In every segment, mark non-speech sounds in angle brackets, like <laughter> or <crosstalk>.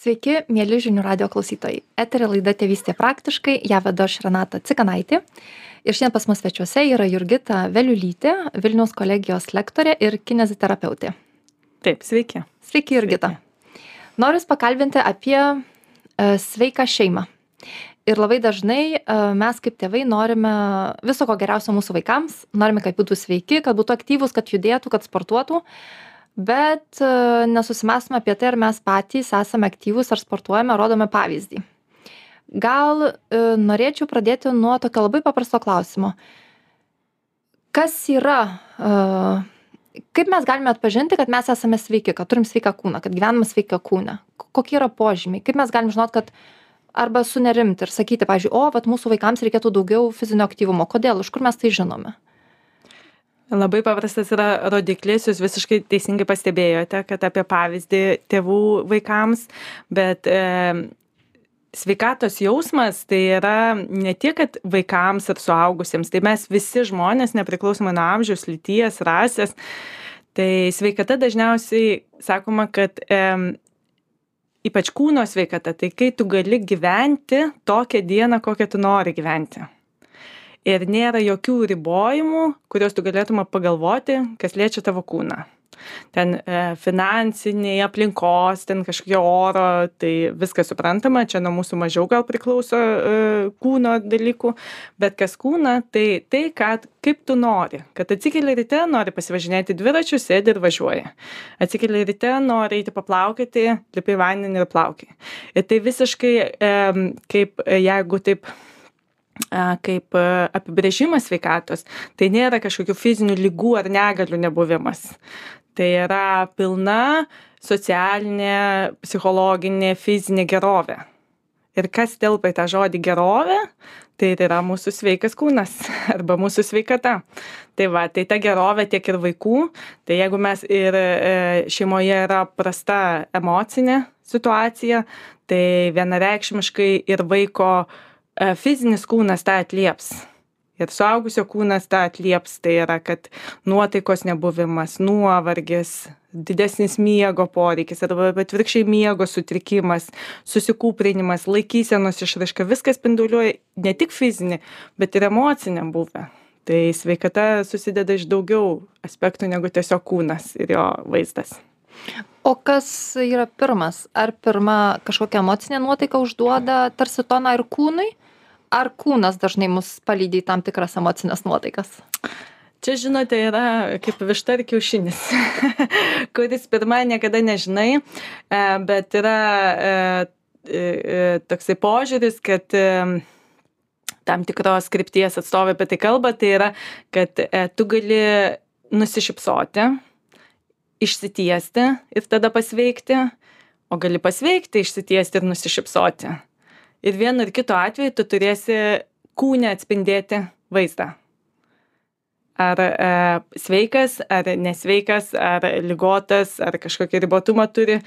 Sveiki, mėly žinių radio klausytojai. Eterė laida Tėvystė praktiškai, ją vedu aš Renata Cikanaitė. Ir šiandien pas mus svečiuose yra Jurgita Veliulytė, Vilniaus kolegijos lektorė ir kineziterapeutė. Taip, sveiki. Sveiki, Jurgita. Sveiki. Noriu pakalbinti apie e, sveiką šeimą. Ir labai dažnai e, mes kaip tėvai norime viso ko geriausio mūsų vaikams, norime, kad būtų sveiki, kad būtų aktyvūs, kad judėtų, kad sportuotų bet e, nesusimąstome apie tai, ar mes patys esame aktyvūs ar sportuojame, rodome pavyzdį. Gal e, norėčiau pradėti nuo tokio labai paprasto klausimo. Kas yra, e, kaip mes galime atpažinti, kad mes esame sveiki, kad turim sveiką kūną, kad gyvename sveiką kūną? Kokie yra požymiai? Kaip mes galim žinot, kad arba sunerimti ir sakyti, pavyzdžiui, o, vat mūsų vaikams reikėtų daugiau fizinio aktyvumo. Kodėl? Iš kur mes tai žinome? Labai paprastas yra rodiklis, jūs visiškai teisingai pastebėjote, kad apie pavyzdį tėvų vaikams, bet e, sveikatos jausmas tai yra ne tiek, kad vaikams ir suaugusiems, tai mes visi žmonės, nepriklausomai nuo amžiaus, lyties, rasės, tai sveikata dažniausiai sakoma, kad e, ypač kūno sveikata, tai kai tu gali gyventi tokią dieną, kokią tu nori gyventi ir nėra jokių ribojimų kuriuos tu galėtum pagalvoti kas liečia tavo kūną. Ten e, finansiniai aplinkos ten kažkokie oro tai viskas suprantama čia nuo mūsų mažiau gal priklauso e, kūno dalykų bet kas kūną tai tai ką kaip tu nori. Kad atsikeli ryte nori pasivažinėti dviračiu sėdi ir važiuoji. Atsikeli ryte nori eiti paplaukioti lipi vandenį ir plaukioji ir tai visiškai e, kaip jeigu taip kaip apibrėžimas sveikatos, tai nėra kažkokių fizinių lygų ar negalių nebuvimas. Tai yra pilna socialinė, psichologinė, fizinė gerovė. Ir kas telpa į tą žodį gerovė, tai yra mūsų sveikas kūnas <laughs> arba mūsų sveikata. Tai va, tai ta gerovė tiek ir vaikų, tai jeigu mes ir e, šeimoje yra prasta emocinė situacija, tai vienareikšmiškai ir vaiko uh, fizinis kūnas tą atlieps. Ir suaugusio kūnas tą atlieps, tai yra, kad nuotaikos nebuvimas, nuovargis, didesnis miego poreikis arba atvirkščiai miego sutrikimas, susikūprinimas, laikysenos išraiška, viskas spinduliuoja ne tik fizinį, bet ir emocinę buvę. Tai sveikata susideda iš daugiau aspektų negu tiesiog kūnas ir jo vaizdas. O kas yra pirmas? Ar pirma kažkokia emocinė nuotaika užduoda tarsi toną ir kūnui? Ar kūnas dažnai mus palydi į tam tikras emocines nuotaikas? Čia, žinote, yra kaip višta ir kiaušinis, <laughs> kuris pirmą niekada nežinai, e, bet yra e, e, toksai požiūris, kad tam tikros skripties atstovai apie tai kalba, tai yra, kad tu gali nusišypsoti, išsitiesti ir tada pasveikti, o gali pasveikti, išsitiesti ir nusišypsoti ir vienu ir kitu atveju tu turėsi kūne atspindėti vaizdą. Ar e, sveikas, ar nesveikas, ar lygotas, ar kažkokį ribotumą turi,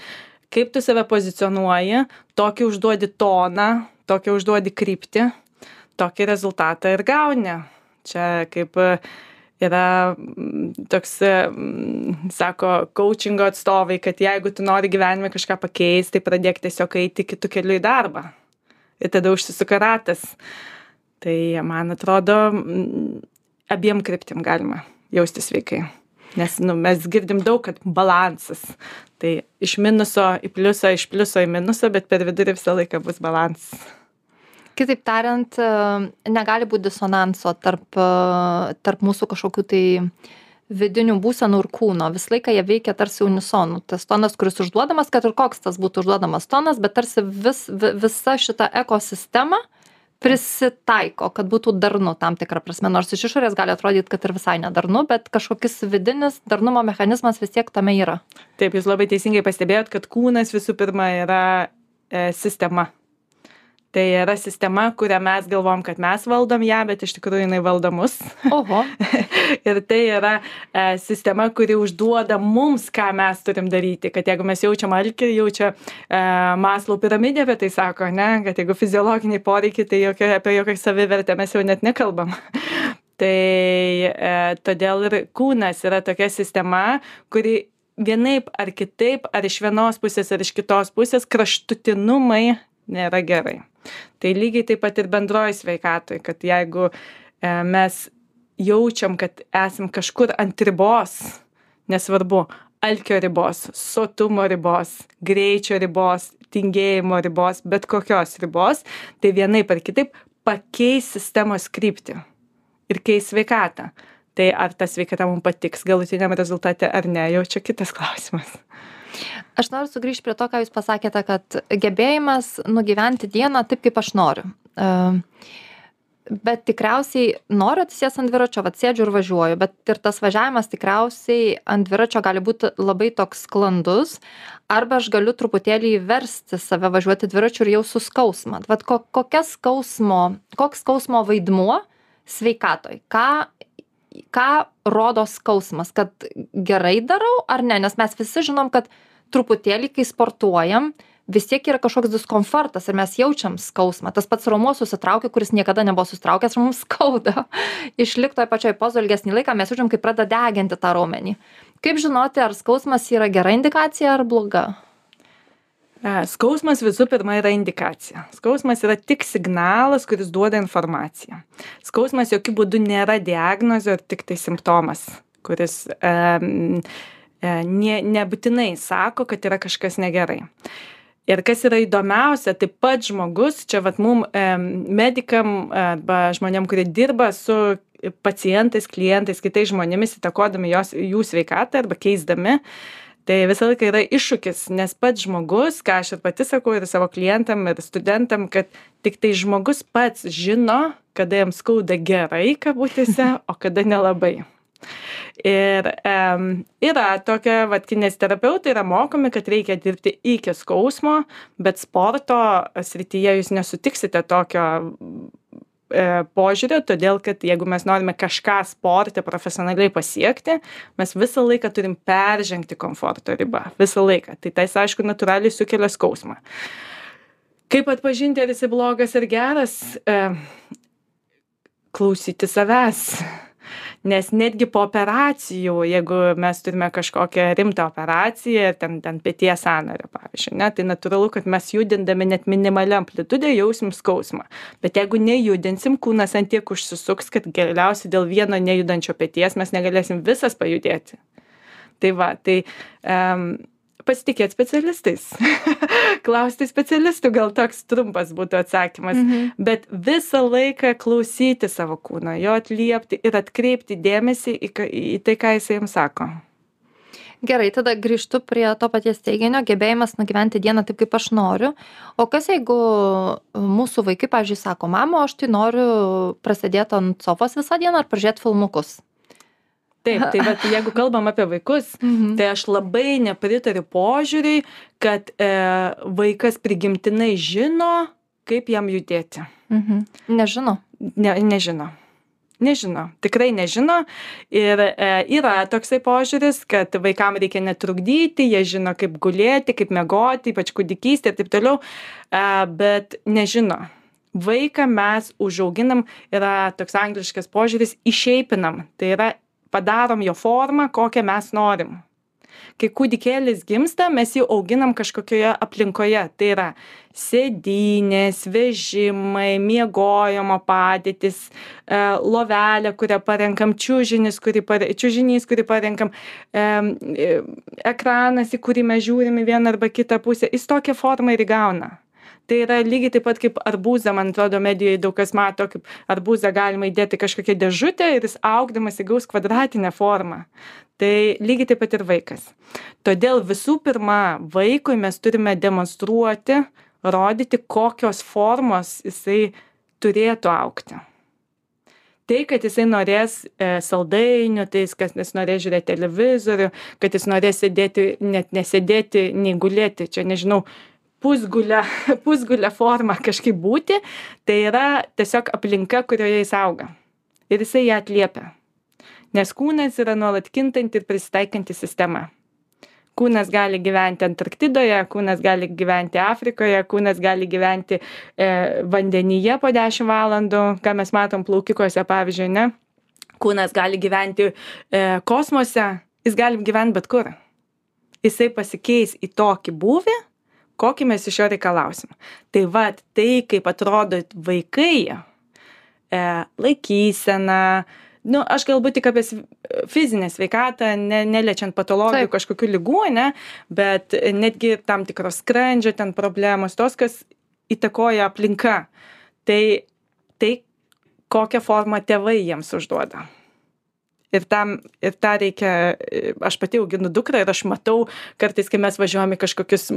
kaip tu save pozicionuoji, tokį užduodi toną, tokį užduodi kryptį, tokį rezultatą ir gauni. Čia kaip yra toks, sako, coachingo atstovai, kad jeigu tu nori gyvenime kažką pakeisti, tai pradėk tiesiog eiti kitų kelių į darbą ir tada užsisuka ratas. Tai man atrodo, abiem kryptim galima jaustis sveikai. Nes nu, mes girdim daug, kad balansas. Tai iš minuso į pliusą, iš pliuso į minusą, bet per vidurį visą laiką bus balansas. Kitaip tariant, negali būti disonanso tarp, tarp mūsų kažkokių tai uh, vidinių būsenų ir kūno. Visą laiką jie veikia tarsi unisonu. Tas tonas kuris užduodamas kad ir koks tas būtų užduodamas tonas bet tarsi vis vi visa šita ekosistema prisitaiko kad būtų darnu tam tikra prasme. Nors iš išorės gali atrodyt kad ir visai nedarnu bet kažkokis vidinis darnumo mechanizmas vis tiek tame yra. Taip jūs labai teisingai pastebėjot kad kūnas visų pirma yra e, sistema tai yra sistema kurią mes galvojam kad mes valdom ją bet iš tikrųjų jinai valdo mus. Oho. <laughs> Ir tai yra e, sistema kuri užduoda mums ką mes turim daryti. Kad jeigu mes jaučiam alkį jaučia e, maslau piramidė apie tai sako ane kad jeigu fiziologiniai poreikiai tai jokia apie jokią savivertę mes jau net nekalbam. <laughs> Tai e, todėl ir kūnas yra tokia sistema kuri vienaip ar kitaip, ar iš vienos pusės, ar iš kitos pusės, kraštutinumai nėra gerai. Tai lygiai taip pat ir bendroji sveikatoj, kad jeigu e, mes jaučiam, kad esam kažkur ant ribos, nesvarbu, alkio ribos, sotumo ribos, greičio ribos, tingėjimo ribos, bet kokios ribos, tai vienaip ar kitaip pakeis sistemos kryptį ir keis sveikatą tai ar ta sveikata mum patiks galutiniam rezultate ar ne jau čia kitas klausimas Aš noriu sugrįžti prie to, ką Jūs pasakėte, kad gebėjimas nugyventi dieną taip, kaip aš noriu. Uh, bet tikriausiai noriu atsisės ant dviračio, vad sėdžiu ir važiuoju, bet ir tas važiavimas tikriausiai ant dviračio gali būti labai toks sklandus, arba aš galiu truputėlį versti save važiuoti dviračiu ir jau suskausmą. Vad ko, kokias skausmo, koks skausmo vaidmuo sveikatoj, ką ką rodo skausmas kad gerai darau ar ne nes mes visi žinom kad truputėlį kai sportuojam vis tiek yra kažkoks diskomfortas ir mes jaučiam skausmą tas pats raumuo susitraukia kuris niekada nebuvo susitraukęs mums skauda <laughs> išlikt toj pačioj pozoj ilgesnį laiką mes jaučiam kaip pradeda deginti tą raumenį kaip žinoti ar skausmas yra gera indikacija ar bloga Skausmas visų pirma yra indikacija. Skausmas yra tik signalas, kuris duoda informaciją. Skausmas jokių būdų nėra diagnozė, tik tai simptomas, kuris e, ne, nebūtinai sako, kad yra kažkas negerai. Ir kas yra įdomiausia, taip pat žmogus, čia vat mum e, medikam arba žmonėm, kurie dirba su pacientais, klientais, kitais žmonėmis, įtakodami jos, jų sveikatą arba keisdami, e, tai visą laiką yra iššūkis nes pats žmogus ką aš ir pati sakau ir savo klientam ir studentam kad tiktai žmogus pats žino kada jam skauda gerai kabutėse o kada nelabai ir em, yra tokia, vat, kinesterapeutai yra mokomi, kad reikia dirbti iki skausmo, bet sporto srityje jūs nesutiksite tokio E, požiūrio, todėl kad jeigu mes norime kažką sporte profesionaliai pasiekti, mes visą laiką turim peržengti komforto ribą. Visą laiką. Tai tais, aišku, natūraliai sukelia skausmą. Kaip atpažinti, ar jis blogas ar geras? Klausyti savęs nes netgi po operacijų jeigu mes turime kažkokią rimtą operaciją ten ten peties sąnario pavyzdžiui ane tai natūralu kad mes judindami net minimalia amplitude jausim skausmą. Bet jeigu nejudinsim kūnas ant tiek užsisuks kad galiausiai dėl vieno nejudančio peties mes negalėsim visas pajudėti. Tai va tai em pasitikėt specialistais <laughs> klausti specialistų gal toks trumpas būtų atsakymas mhm. bet visą laiką klausyti savo kūno jo atliepti ir atkreipti dėmesį į, į tai ką jisai jums sako Gerai, tada grįžtu prie to paties teiginio, gebėjimas nugyventi dieną taip, kaip aš noriu. O kas jeigu mūsų vaikai, pavyzdžiui, sako, mamo, aš tai noriu prasidėti ant sofos visą dieną ar pažiūrėti filmukus? Taip tai vat <laughs> jeigu kalbam apie vaikus Mhm. tai aš labai nepritariu požiūriui kad e, vaikas prigimtinai žino kaip jam judėti Mhm. Nežino. ne, nežino nežino tikrai nežino ir e, yra toksai požiūris kad vaikam reikia netrukdyti jie žino kaip gulėti kaip miegoti ypač kūdikystėj ir taip toliau e, bet nežino vaiką mes užauginam yra toks angliškas požiūris išeipinam tai yra padarom jo formą kokią mes norim. Kai kūdikėlis gimsta mes jį auginam kažkokioje aplinkoje. Tai yra sėdynės vežimai miegojimo padėtys e, lovelė kurią parenkam čiužinis kurį pare čiužinys kurį parenkam e, ekranas į kurį mes žiūrim į vieną arba kitą pusę. Jis tokią formą ir įgauna tai yra lygiai taip pat kaip arbūzą man atrodo medijoj daug kas mato kaip arbūzą galima įdėt į kažkokią dėžutę ir jis augdamas įgaus kvadratinę formą. Tai lygiai taip pat ir vaikas. Todėl visų pirma vaikui mes turime demonstruoti rodyti kokios formos jisai turėtų augti. Tai kad jisai norės e, saldainių tai kad jis norės žiūrėt televizorių kad jis norės sėdėti net nesėdėti nei gulėti čia nežinau pusgule <laughs> pusgule forma kažkaip būti tai yra tiesiog aplinka kurioje jis auga. Ir jisai ją atliepia. Nes kūnas yra nuolat kintanti ir prisitaikanti sistema. Kūnas gali gyventi antarktidoje kūnas gali gyventi afrikoje kūnas gali gyventi e, vandenyje po dešim valandų ką mes matom plaukikuose pavyzdžiui ne? Kūnas gali gyventi e, kosmose jis gali gyvent bet kur. Jisai pasikeis į tokį būvį, kokį mes iš jo reikalausim. Tai va, tai kaip atrodo vaikai, e, laikysena, nu, aš galbūt tik apie fizinę sveikatą, ne, neliečiant patologijų Taip. kažkokių lygų, ne, bet netgi tam tikros skrandžio ten problemos, tos, kas įtakoja aplinka. Tai, tai kokią formą tėvai jiems užduoda ir tam ir tą reikia aš pati auginu dukrą ir aš matau kartais kai mes važiuojam į kažkokius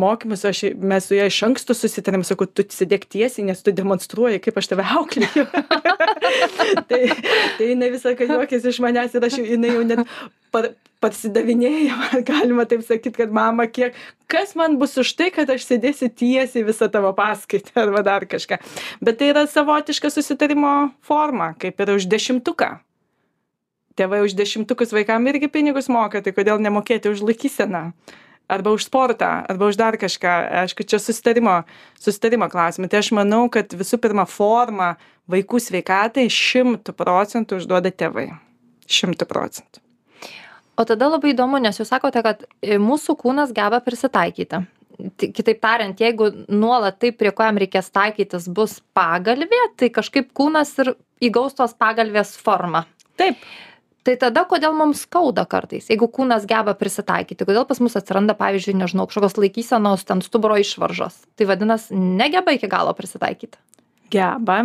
mokymus aš mes su ja iš anksto susitariam sakau tu sėdėk tiesiai nes tu demonstruoji kaip aš tave auklėju. <laughs> Tai tai jinai visą laiką juokiasi iš manęs ir aš jinai jau net par parsidavinėja <laughs> galima taip sakyt kad mama kiek kas man bus už tai kad aš sėdėsiu tiesiai visą tavo paskaitą arba dar kažką. Bet tai yra savotiška susitarimo forma kaip ir už dešimtuką tėvai už dešimtukus vaikam irgi pinigus moka tai kodėl nemokėti už laikyseną? Arba už sportą arba už dar kažką. Aišku čia susitarimo susitarimo klausimai. Tai aš manau kad visų pirma formą vaikų sveikatai šimtu procentų užduoda tėvai. Šimtu procentų. O tada labai įdomu nes jūs sakote kad mūsų kūnas geba prisitaikyti. Kitaip tariant jeigu nuolat tai prie ko jam reikės taikytis bus pagalvė tai kažkaip kūnas ir įgaus tos pagalvės formą. Taip tai tada kodėl mums skauda kartais jeigu kūnas geba prisitaikyti? Kodėl pas mus atsiranda pavyzdžiui nežinau kažkokios laikysenos ten stuburo išvaržos? Tai vadinas negeba iki galo prisitaikyti. Geba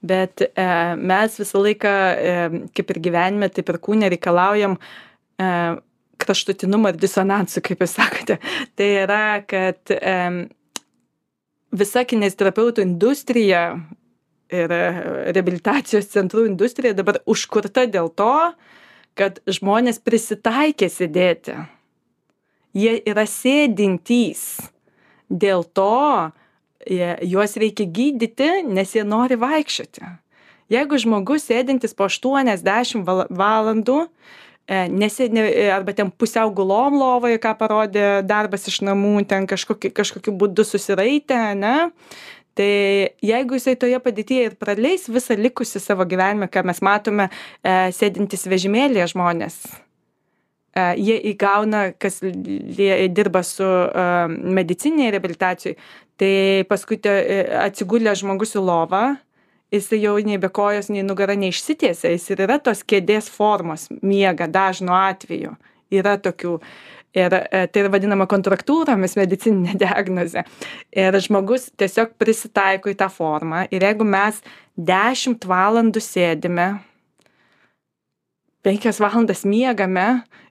bet e, mes visą laiką e, kaip ir gyvenime taip ir kūne reikalaujam e, kraštutinumo ir disonansų kaip jūs sakote. Tai yra kad e, visa kineziterapeutų industrija ir e, reabilitacijos centrų industrija dabar užkurta dėl to, kad žmonės prisitaikė sėdėti. Jie yra sėdintys. Dėl to juos reikia gydyti, nes jie nori vaikščioti. Jeigu žmogus sėdintis po 80 valandų, e, nesėdė, arba ten pusiau gulom lovoje, ką parodė darbas iš namų, ten kažkokiu, kažkokiu būdu susiraitę, ne, tai jeigu jisai toje padėtyje ir praleis visą likusį savo gyvenimą ką mes matome e, sėdintys vežimėlyje žmonės e, jie įgauna kas jie dirba su e, medicininėj reabilitacijoj tai paskui te, atsigulęs žmogus į lovą jisai jau nei be kojos nei nugara neišsitiesia jis ir yra tos kėdės formos miega dažnu atveju. Yra tokių ir e, tai yra vadinama kontraktūromis medicininė <laughs> diagnozė. Ir žmogus tiesiog prisitaiko į tą formą ir jeigu mes 10 valandų sėdime, 5 valandas miegame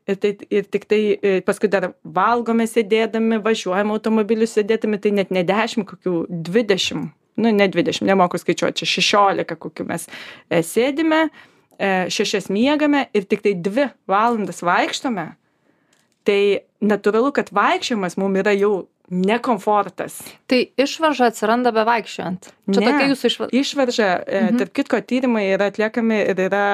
ir, tai, ir tik tai e, paskui dar valgome sėdėdami, važiuojame automobiliu sėdėdami, tai net ne 10, kokių 20, nu ne 20, nemoku skaičiuoti, čia 16 kokių mes e, sėdime, šešias miegame ir tik tai 2 valandas vaikštome tai natūralu kad vaikščiojimas mum yra jau ne komfortas. Tai išvarža atsiranda bevaikščiojant. Čia ne, tokia jūsų išvarža. Išvarža, e, mhm. tarp kitko, tyrimai yra atliekami ir yra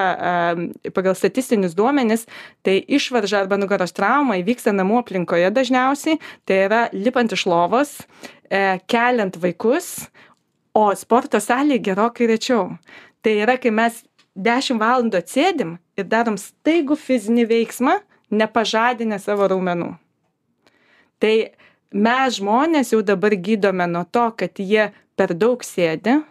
um, pagal statistinius duomenis, tai išvarža arba nugaros trauma įvyksta namų aplinkoje dažniausiai, tai yra lipant iš lovos, e, keliant vaikus, o sporto salėje gerokai rečiau. Tai yra, kai mes 10 valandų atsėdim ir darom staigų fizinį veiksmą, nepažadinę savo raumenų. Tai mes žmonės jau dabar gydome nuo to, kad jie per daug sėdi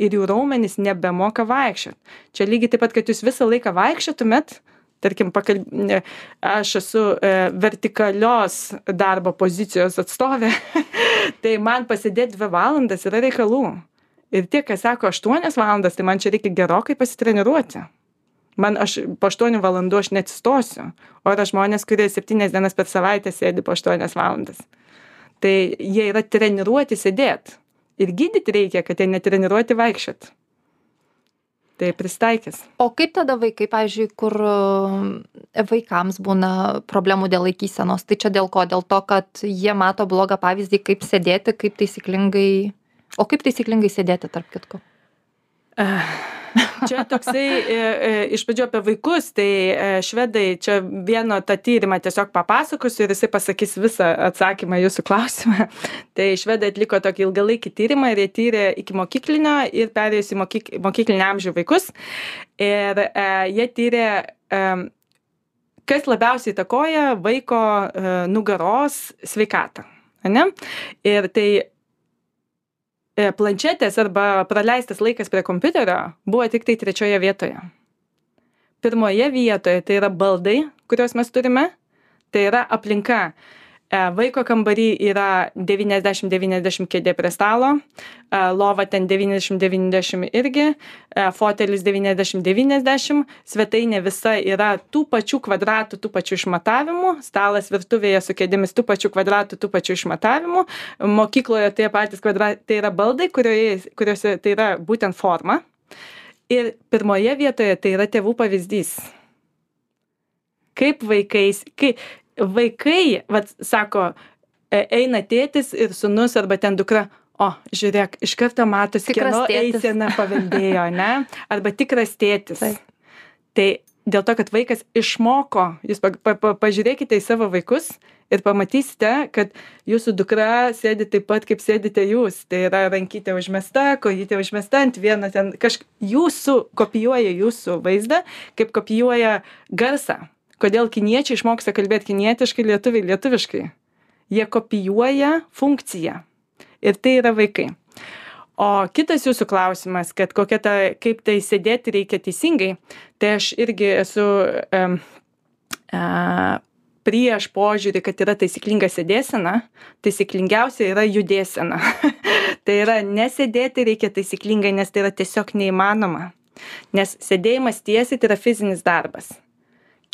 ir jų raumenys nebemoka vaikščioti. Čia lygiai taip pat, kad jūs visą laiką vaikščiotumėt, tarkim, pakalb... aš esu e, vertikalios darbo pozicijos atstovė, <laughs> tai man pasidėti dvi valandas yra reikalų. Ir tie, kas sako aštuonias valandas, tai man čia reikia gerokai pasitreniruoti man aš po aštuonių valandų aš neatsistosiu o yra žmonės kurie septynias dienas per savaitę sėdi po aštuonias valandas. Tai jie yra treniruoti sėdėt. Ir gydyt reikia kad jie netreniruoti vaikščiot. Tai prisitaikys. O kaip tada vaikai pavyzdžiui kur e, vaikams būna problemų dėl laikysenos? Tai čia dėl ko? Dėl to kad jie mato blogą pavyzdį kaip sėdėti kaip taisyklingai o kaip taisyklingai sėdėti tarp kitko Čia toksai e, e, iš pradžių apie vaikus, tai e, švedai čia vieno tą tyrimą tiesiog papasakosiu ir jisai pasakys visą atsakymą jūsų klausimą. <laughs> Tai švedai atliko tokį ilgalaikį tyrimą ir jie tyrė iki mokyklinio ir perėjus į mokyk, mokyklinį amžių vaikus. Ir e, jie tyrė, e, kas labiausiai įtakoja vaiko nugaros sveikatą. Ne? Ir tai planšetės arba praleistas laikas prie kompiuterio buvo tik tai trečioje vietoje. Pirmoje vietoje tai yra baldai, kuriuos mes turime, tai yra aplinka E, vaiko kambary yra 90-90 kėdė prie stalo, e, lova ten 90-90 irgi, e, fotelis 90-90, svetainė visa yra tų pačių kvadratų, tų pačių išmatavimų, stalas virtuvėje su kėdėmis tų pačių kvadratų, tų pačių išmatavimų, mokykloje tie patys kvadratai, tai yra baldai, kurioje, kuriuose tai yra būtent forma. Ir pirmoje vietoje tai yra tėvų pavyzdys. Kaip vaikais, kai vaikai, vat, sako, e, eina tėtis ir sunus arba ten dukra, o, žiūrėk, iš karto matosi, kieno eisena paveldėjo, ne? <laughs> Arba tikras tėtis. Taip. Tai dėl to, kad vaikas išmoko, jūs pa, pa, pa, pažiūrėkite į savo vaikus ir pamatysite, kad jūsų dukra sėdi taip pat, kaip sėdite jūs. Tai yra rankytė užmesta, kojytė užmesta ant vieno ten, kažkaip jūsų kopijuoja jūsų vaizdą, kaip kopijuoja garsą kodėl kiniečiai išmoksta kalbėt kinietiškai, lietuviai lietuviškai. Jie kopijuoja funkciją. Ir tai yra vaikai. O kitas jūsų klausimas, kad kokia ta, kaip tai sėdėti reikia teisingai, tai aš irgi esu um, uh, prieš požiūrį, kad yra taisyklinga sėdėsena, taisyklingiausia yra judėsena. <laughs> tai yra nesėdėti reikia taisyklingai, nes tai yra tiesiog neįmanoma. Nes sėdėjimas tiesiai tai yra fizinis darbas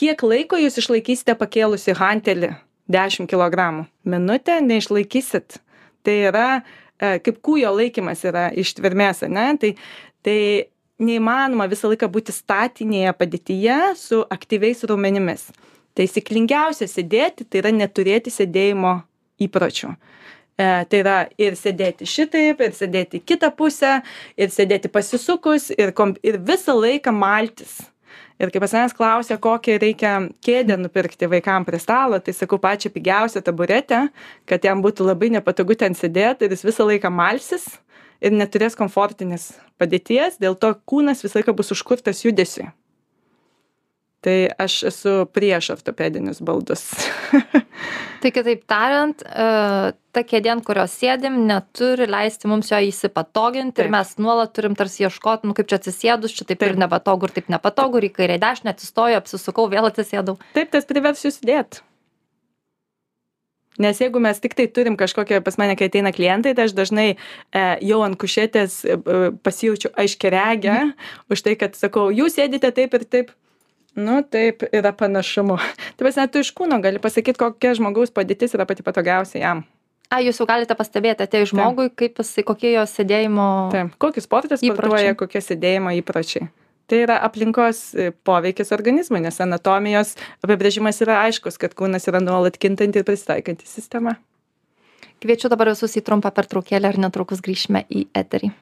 kiek laiko jūs išlaikysite pakėlusi hantelį 10 kg? Minutę neišlaikysit. Tai yra e, kaip kūjo laikymas yra ištvermės, ne? Tai, tai neįmanoma visą laiką būti statinėje padėtyje su aktyviais raumenimis. Taisyklingiausia sėdėti, tai yra neturėti sėdėjimo įpročių. E, tai yra ir sėdėti šitaip, ir sėdėti kitą pusę, ir sėdėti pasisukus, ir, kom, ir visą laiką maltis ir kai pas manęs klausia kokią reikia kėdę nupirkti vaikam prie stalo tai sakau pačią pigiausią taburetę kad jam būtų labai nepatogu ten sėdėt ir jis visą laiką malsis ir neturės komfortinės padėties dėl to kūnas visą laiką bus užkurtas judesiui tai aš esu prieš ortopedinius baldus. <laughs> tai kitaip tariant, e, ta kėdė, ant kurios sėdim, neturi leisti mums jo įsipatoginti taip. ir mes nuolat turim tarsi ieškoti, nu kaip čia atsisėdus, čia taip, taip. ir nepatogu, ir taip nepatogu, ir į kairę dešinę atsistoju, apsisukau, vėl atsisėdau. Taip, tas privers jūs dėti. Nes jeigu mes tik tai turim kažkokią, pas mane, kai ateina klientai, tai aš dažnai e, jau ant kušėtės e, pasijaučiu aiškiregę mm. už tai, kad sakau, jūs sėdite taip ir taip, nu taip yra panašumų ta prasme tu iš kūno gali pasakyt kokia žmogaus padėtis yra pati patogiausia jam. A jūs jau galite pastebėti atėjus žmogui kaip jisai kokie jo sėdėjimo taip. Kokį sportą sportuoja kokie sėdėjimo įpročiai. Tai yra aplinkos e, poveikis organizmui nes anatomijos apibrėžimas yra aiškus kad kūnas yra nuolat kintanti ir prisitaikanti sistema. Kviečiu dabar visus į trumpą pertraukėlę ir netrukus grįšime į eterį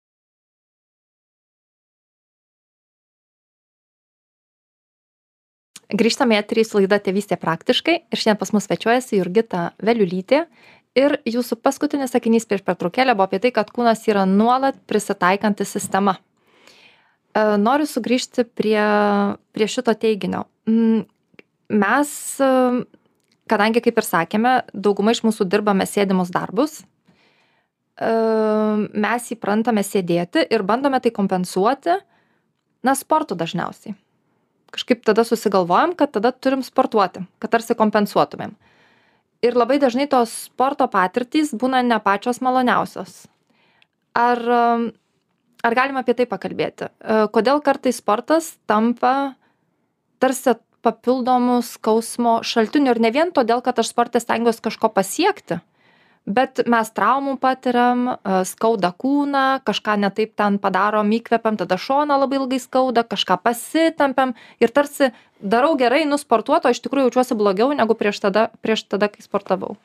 grįžtame į eterį su laida tėvystė praktiškai ir šiandien pas mus svečiuojasi jurgita veliulytė. Ir jūsų paskutinis sakinys prieš pertraukėlę buvo apie tai kad kūnas yra nuolat prisitaikanti sistema. E, noriu sugrįžti prie prie šito teiginio. Mm, mes e, kadangi kaip ir sakėme dauguma iš mūsų dirbame sėdimus darbus e, mes įprantame sėdėti ir bandome tai kompensuoti na sportu dažniausiai kažkaip tada susigalvojom kad tada turim sportuoti kad tarsi kompensuotumėm. Ir labai dažnai tos sporto patirtys būna ne pačios maloniausios. Ar ar galim apie tai pakalbėti? E, kodėl kartais sportas tampa tarsi papildomu skausmo šaltiniu ir ne vien todėl kad aš sporte stengiuos kažko pasiekti bet mes traumų patiriam e, skauda kūną kažką ne taip ten padarom įkvepiam tada šoną labai ilgai skauda kažką pasitempiam ir tarsi darau gerai einu sportuot o iš tikrųjų jaučiuosi blogiau negu prieš tada prieš tada kai sportavau.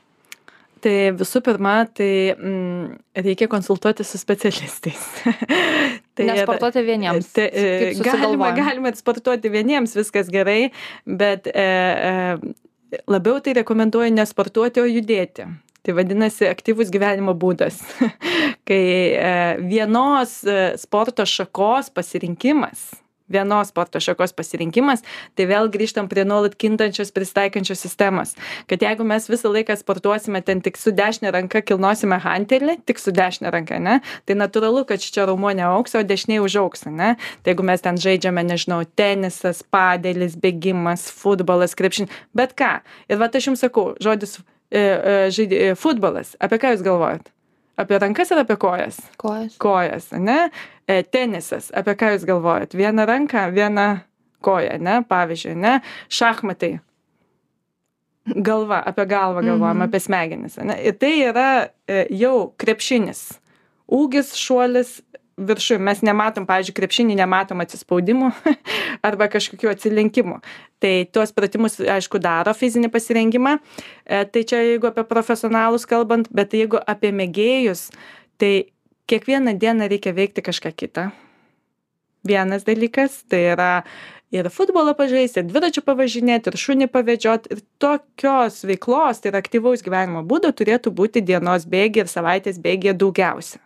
Tai visų pirma tai mm, reikia konsultuotis su specialistais. <laughs> Tai nesportuoti vieniems tai, e, galima galima sportuoti vieniems viskas gerai bet e, e, labiau tai rekomenduoju nesportuoti o judėti tai vadinasi aktyvus gyvenimo būdas. <laughs> Kai e, vienos e, sporto šakos pasirinkimas vienos sporto šakos pasirinkimas tai vėl grįžtam prie nuolat kintančios prisitaikančios sistemos. Kad jeigu mes visą laiką sportuosime ten tik su dešine ranka kilnosime hantelį tik su dešine ranka ane tai natūralu kad šičia raumuo neaugs o dešinėj užaugs ane tai jeigu mes ten žaidžiame nežinau tenisas padelis bėgimas futbolas krepšinis bet ką. Ir vat aš jums sakau žodis e, e, žaidi e, futbolas. Apie ką jūs galvojat? Apie rankas ar apie kojas? Kojas. kojas ane? E, tenisas. Apie ką jūs galvojat? Vieną ranką vieną koją ane? Pavyzdžiui ane? Šachmatai. Galva apie galvą galvojam Mhm. apie smegenis ane? Ir tai yra jau krepšinis. Ūgis šuolis viršuj. Mes nematom pavyzdžiui krepšiny nematom atsispaudimų <laughs> arba kažkokių atsilenkimų tai tuos pratimus aišku daro fizinį pasirengimą. E, tai čia jeigu apie profesionalus kalbant bet jeigu apie mėgėjus tai kiekvieną dieną reikia veikti kažką kitą. Vienas dalykas tai yra ir futbolą pažaisti ir dviračiu pavažinėti ir šunį pavedžiot ir tokios veiklos tai yra aktyvaus gyvenimo būdo turėtų būti dienos bėgyje ir savaitės bėgyje daugiausia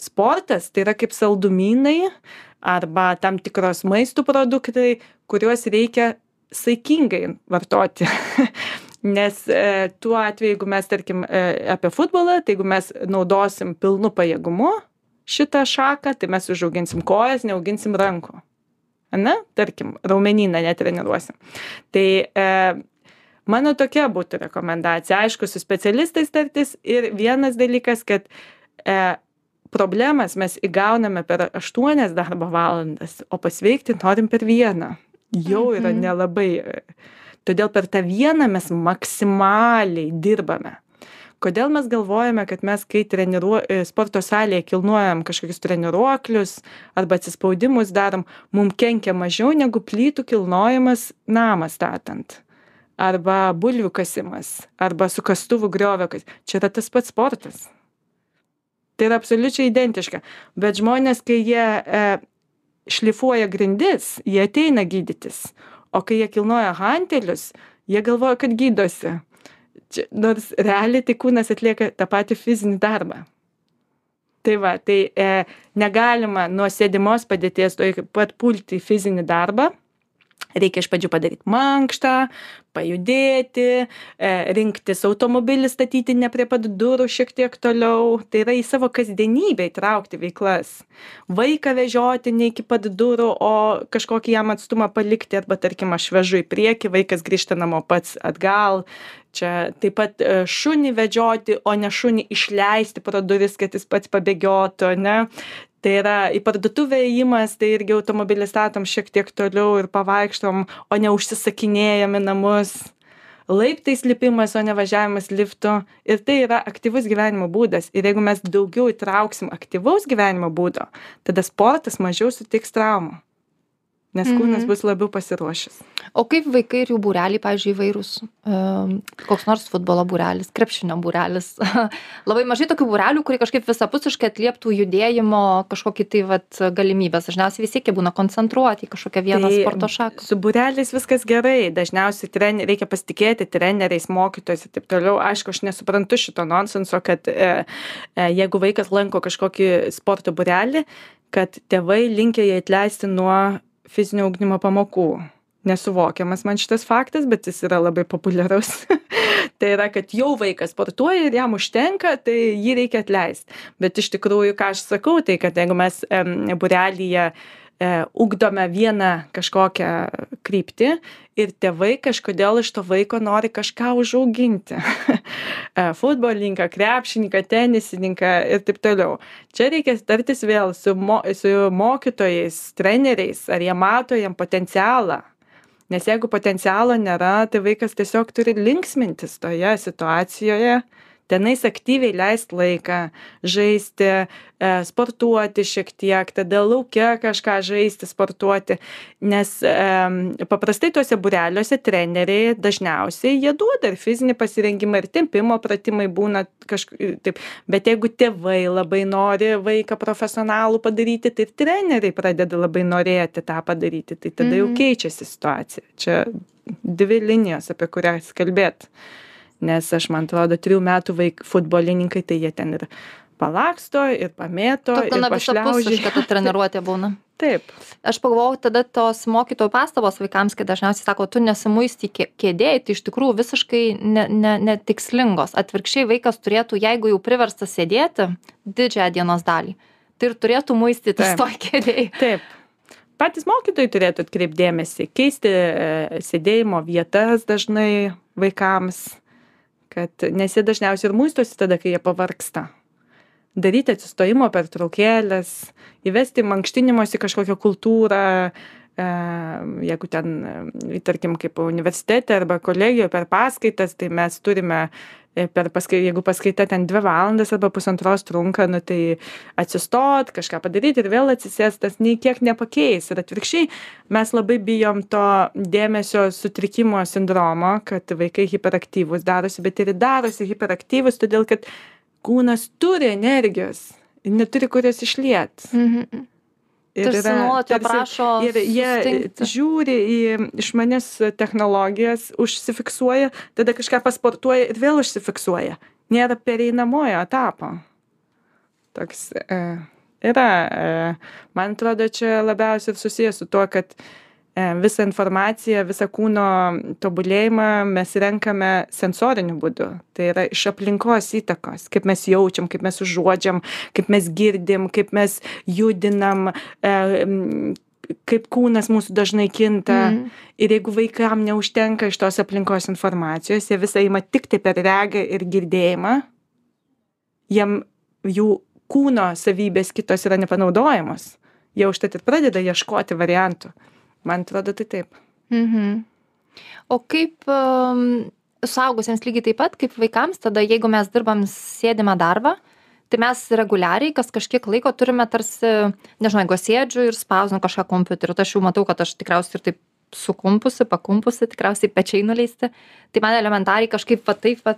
sportas tai yra kaip saldumynai arba tam tikros maisto produktai kuriuos reikia saikingai vartoti. <laughs> Nes e, tuo atveju jeigu mes tarkim e, apie futbolą tai jeigu mes naudosim pilnu pajėgumu šitą šaką tai mes užauginsim kojas neauginsim rankų. Ane? Tarkim raumenyną netreniruosim. Tai e, mano tokia būtų rekomendacija. Aišku su specialistais tartis ir vienas dalykas kad e, problemas mes įgauname per aštuonias darbo valandas o pasveikti norim per vieną. Jau yra Mhm. nelabai todėl per tą vieną mes maksimaliai dirbame. Kodėl mes galvojame kad mes kai treniruo e, sporto salėje kilnojam kažkokius treniruoklius arba atsispaudimus darom mum kenkia mažiau negu plytų kilnojimas namą statant arba bulvių kasimas arba su kastuvu griovio čia yra tas pats sportas tai yra absoliučiai identiška. Bet žmonės kai jie e, šlifuoja grindis jie ateina gydytis. O kai jie kilnoja hantelius jie galvoja kad gydosi. Čia nors realiai tai kūnas atlieka tą patį fizinį darbą. Tai va tai e, negalima nuo sėdimos padėties tuoj pat pulti į fizinį darbą reikia iš pradžių padaryt mankštą pajudėti e, rinktis automobilį statyti ne prie pat durų šiek tiek toliau. Tai yra į savo kasdienybę įtraukti veiklas. Vaiką vežioti ne iki pat durų o kažkokį jam atstumą palikti. Arba tarkim aš vežu į priekį vaikas grįžta namo pats atgal. Čia taip pat e, šunį vedžioti o ne šunį išleisti pro duris kad jis pats pabėgiotų ane tai yra į parduotuvę ėjimas tai irgi automobilį statom šiek tiek toliau ir pavaikštom o ne užsisakinėjam į namus. Laiptais lipimas o ne važiavimas liftu. Ir tai yra aktyvus gyvenimo būdas. Ir jeigu mes daugiau įtrauksim aktyvaus gyvenimo būdo tada sportas mažiau suteiks traumų nes kūnas Mhm. bus labiau pasiruošęs O kaip vaikai ir jų būreliai, pavyzdžiui, įvairūs, koks nors futbolo būrelis, krepšinio būrelis. <laughs> Labai mažai tokių būrelių, kurie kažkaip visapusiškai atlieptų judėjimo kažkokį tai vat, galimybės. Dažniausiai vis tiek jie būna koncentruoti į kažkokią vieną Tai sporto šaką. su būreliais viskas gerai dažniausiai tren reikia pasitikėti treneriais mokytojais ir taip toliau aišku aš nesuprantu šito nonsenso kad e, e, jeigu vaikas lanko kažkokį sporto būrelį kad tėvai linkę jį atleisti nuo fizinio ugdymo pamokų nesuvokiamas man šitas faktas bet jis yra labai populiarus. <laughs> Tai yra kad jau vaikas sportuoja ir jam užtenka tai jį reikia atleist bet iš tikrųjų ką aš sakau tai kad jeigu mes em, būrelyje e, ugdome vieną kažkokią kryptį ir tėvai kažkodėl iš to vaiko nori kažką užauginti. <laughs> E, Futbolininką, krepšininką, tenisininką ir taip toliau. Čia reikia tartis vėl su, mo, su mokytojais, treneriais, ar jie mato jam potencialą. Nes jeigu potencialo nėra, tai vaikas tiesiog turi linksmintis toje situacijoje, tenais aktyviai leist laiką, žaisti, e, sportuoti šiek tiek, tada laukia kažką žaisti, sportuoti. Nes e, paprastai tuose bureliuose treneriai dažniausiai jie duoda ir fizinį pasirengimą, ir tempimo pratimai būna kažkaip taip. Bet jeigu tėvai labai nori vaiką profesionalų padaryti, tai ir treneriai pradeda labai norėti tą padaryti. Tai tada jau Mhm. keičiasi situacija. Čia dvi linijos, apie kurias kalbėt nes aš man atrodo trijų metų vaik futbolininkai tai jie ten ir palaksto ir pamėto Tokia ir na visapusiška ta treniruotė būna. <laughs> taip. Aš pagalvojau tada tos mokytojų pastabos vaikams kai dažniausiai sako tu nesimuistyk kė kėdėj tai iš tikrųjų visiškai ne ne netikslingos. Atvirkščiai vaikas turėtų jeigu jau priverstas sėdėti didžiąją dienos dalį. Tai ir turėtų muistytis toj kėdėj. <laughs> Taip. Patys mokytojai turėtų atkreipt dėmesį keisti e, sėdėjimo vietas dažnai vaikams kad nes jie dažniausiai ir muistosi tada kai jie pavargsta. Daryti atsistojimo pertraukėles įvesti mankštinimosi kažkokią kultūrą e, jeigu ten e, tarkim kaip universitete arba kolegijoj per paskaitas tai mes turime per paskai jeigu paskaita ten dvi valandas arba pusantros trunka nu tai atsistot kažką padaryt ir vėl atsisėst tas nei kiek nepakeis ir atvirkščiai mes labai bijom to dėmesio sutrikimo sindromo kad vaikai hiperaktyvūs darosi bet ir darosi hiperaktyvūs todėl kad kūnas turi energijos neturi kur jos išliet mhm. Ir Tarsi yra nuolat jo prašo ir jie sustingti. žiūri į išmanias technologijas užsifiksuoja tada kažką pasportuoja ir vėl užsifiksuoja nėra pereinamojo etapo toks e, yra e, man atrodo čia labiausiai ir susiję su tuo kad e, visą informaciją visą kūno tobulėjimą mes renkame sensoriniu būdu. Tai yra iš aplinkos įtakos. Kaip mes jaučiam kaip mes užuodžiam kaip mes girdim kaip mes judinam e, kaip kūnas mūsų dažnai kinta. Mhm. ir jeigu vaikam neužtenka iš tos aplinkos informacijos jie visą ima tiktai per regą ir girdėjimą jiem jų kūno savybės kitos yra nepanaudojamos jie užtat ir pradeda ieškoti variantų man atrodo tai taip Mhm. O kaip um, suaugusiems lygiai taip pat kaip vaikams, tada jeigu mes dirbam sėdimą darbą, tai mes reguliariai kas kažkiek laiko turime tarsi, nežinau, jeigu sėdžiu ir spausinu kažką kompiuteriu, tai aš jau matau, kad aš tikriausiai ir taip sukumpusi, pakumpusi, tikriausiai pečiai nuleisti, tai man elementariai kažkaip va taip, va,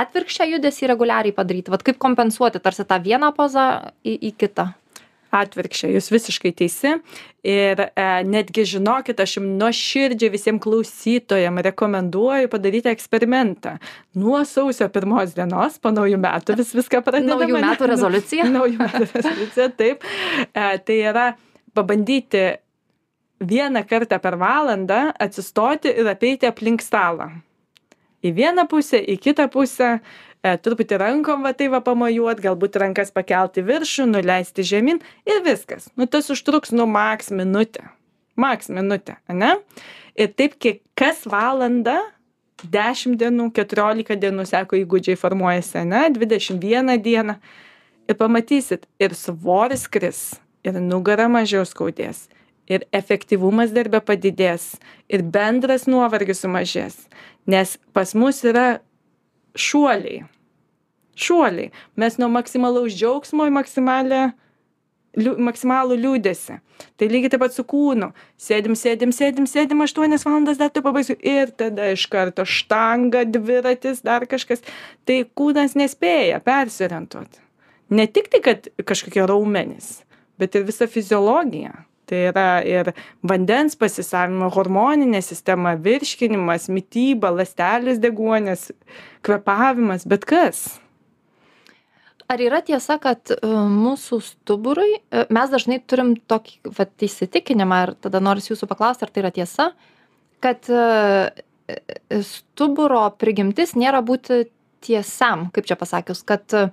atvirkščią judesį reguliariai padaryti, va kaip kompensuoti tarsi tą vieną pozą į, į kitą. Atvirkščiai jūs visiškai teisi. Ir e, netgi žinokit aš jum nuoširdžiai visiem klausytojam rekomenduoju padaryti eksperimentą. Nuo sausio pirmos dienos po naujų metų vis viską pradedam Naujų metų rezoliucija. <laughs> naujų metų rezoliucija taip. E, tai yra pabandyti vieną kartą per valandą atsistoti ir apeiti aplink stalą į vieną pusę į kitą pusę e, truputį rankom va tai va pamojuot galbūt rankas pakelt į viršų nuleisti žemyn ir viskas. Nu tas užtruks nu maks minutę. Maks minutę ane? Ir taip kiek kas valandą dešim dienų keturiolika dienų sako įgūdžiai formuojasi dvidešim vieną dieną. Ir pamatysit ir svoris kris ir nugara mažiau skaudės ir efektyvumas darbe padidės ir bendras nuovargis sumažės nes pas mus yra šuoliai. Šuoliai. Mes nuo maksimalaus džiaugsmo į maksimalią liu maksimalų liūdesį. Tai lygiai taip pat su kūnu. Sėdim sėdim sėdim sėdim aštuonias valandas dar tuoj pabaigsiu ir tada iš karto štanga dviratis dar kažkas. Tai kūnas nespėja persiorientuot. Ne tik tai kad kažkokie raumenys bet ir visa fiziologija tai yra ir vandens pasisavinimo hormoninė sistema virškinimas mityba ląstelės deguonies kvėpavimas bet kas. Ar yra tiesa, kad e, mūsų stuburui, e, mes dažnai turim tokį vat, įsitikinimą ir tada noriu jūsų paklausti, ar tai yra tiesa, kad e, stuburo prigimtis nėra būti tiesiam, kaip čia pasakius, kad e,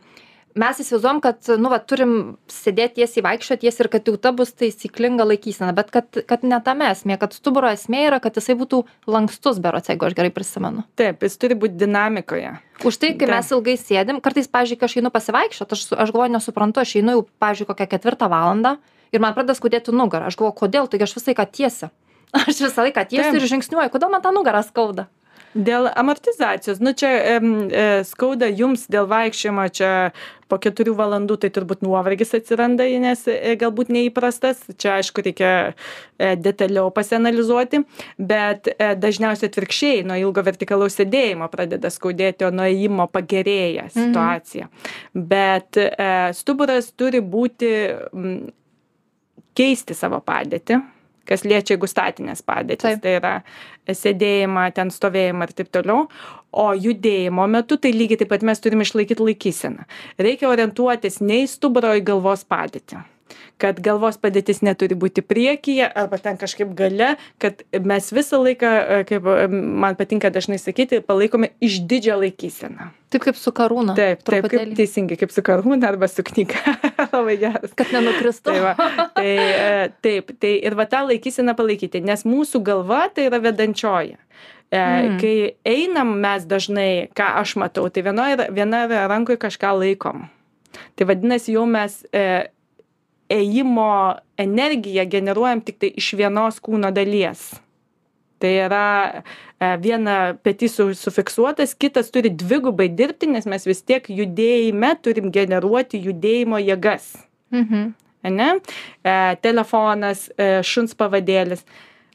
mes įsivaizduojam, kad, nu, va, turim sėdėti tiesiai, vaikščioti tiesiai ir kad jau ta bus taisyklinga laikysena, bet kad, kad ne tame esmė, kad stuburo esmė yra, kad jisai būtų lankstus berots, jeigu aš gerai prisimenu. taip jis turi būt dinamikoje Už tai, kai mes ilgai sėdim, kartais, pavyzdžiui, kai aš einu pasivaikščioti, aš, aš galvoju, nesuprantu, aš einu jau, pavyzdžiui, kokią ketvirtą valandą ir man pradeda skaudėti nugarą. Aš galvoju, kodėl, taigi aš visą laiką tiesiu. <laughs> Aš visą laiką tiesiu ir žingsniuoju, kodėl man tą nugarą skauda. Dėl amortizacijos, nu čia em, e, skauda jums dėl vaikščiojimo, čia po keturių valandų tai turbūt nuovargis atsiranda, nes e, galbūt neįprastas, čia aišku reikia e, detaliau pasianalizuoti, bet e, dažniausiai atvirkščiai nuo ilgo vertikalaus sėdėjimo pradeda skaudėti, o nuo įimo pagerėja situacija. Bet e, stuburas turi būti m, keisti savo padėtį, kas liečia jeigu statinės padėtis, Taip. tai yra sėdėjimą, ten stovėjimą ir taip toliau. O judėjimo metu tai lygiai taip pat mes turime išlaikyti laikyseną. Reikia orientuotis ne į stuburą, o į galvos padėtį. Kad galvos padėtis neturi būti priekyje arba ten kažkaip gale, kad mes visą laiką, e, kaip e, man patinka dažnai sakyti, palaikome išdidžią laikyseną. Taip kaip su karūna. Taip, taip, kaip teisingai, kaip su karūna arba su knyga. <laughs> Labai geras. Kad nenukristų. Tai va, tai, e, taip, tai ir va tą laikyseną palaikyti, nes mūsų galva tai yra vedančioji. Mm. Kai einam mes dažnai, ką aš matau, tai vienoje viena rankoje kažką laikom. Tai vadinasi, jau mes e, ėjimo energiją generuojam tik tai iš vienos kūno dalies. Tai yra e, viena petys su, sufiksuotas, kitas turi dvigubai dirbti, nes mes vis tiek judėjime turim generuoti judėjimo jėgas. Mhm. Ne? E, telefonas, e, šuns pavadėlis.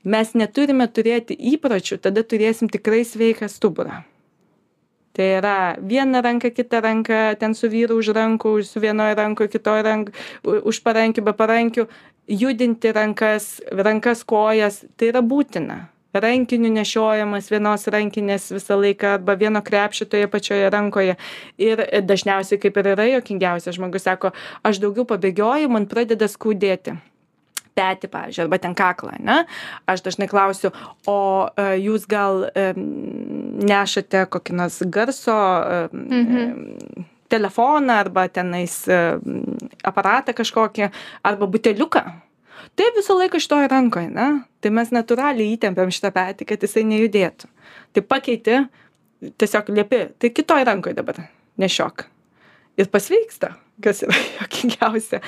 Mes neturime turėti įpročių, tada turėsim tikrai sveiką stuburą tai yra viena ranka kita ranka ten su vyru už rankų su vienoj rankoj kitoj rank už parankių be parankių judinti rankas rankas kojas tai yra būtina. Rankinių nešiojamas vienos rankinės visą laiką arba vieno krepšio toje pačioje rankoje. Ir dažniausiai kaip ir yra juokingiausia žmogus sako aš daugiau pabėgioju man pradeda skaudėti petį, pavyzdžiui, arba ten kaklą, ne? Aš dažnai klausiu, o e, jūs gal nešate kokį nors garso mhm. telefoną arba tenais aparatą kažkokį, arba buteliuką. Tai visą laiką šitoje rankoje, ne? Tai mes natūraliai įtempiam šitą petį, kad jisai nejudėtų. Tai pakeiti, tiesiog liepi, tai kitoj rankoje dabar nešiok. Ir pasveiksta, kas yra <laughs> jokingiausia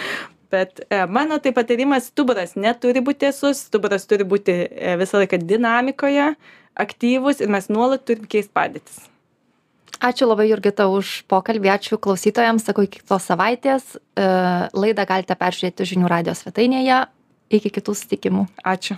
bet e, mano tai patarimas stuburas neturi būti tiesus stuburas turi būti e, visą laiką dinamikoje aktyvus ir mes nuolat turim keist padėtis Ačiū labai Jurgita už pokalbį, ačiū klausytojams, sakau, iki kitos savaitės. E, laidą galite peržiūrėti žinių radijos svetainėje. Iki kitų susitikimų. Ačiū.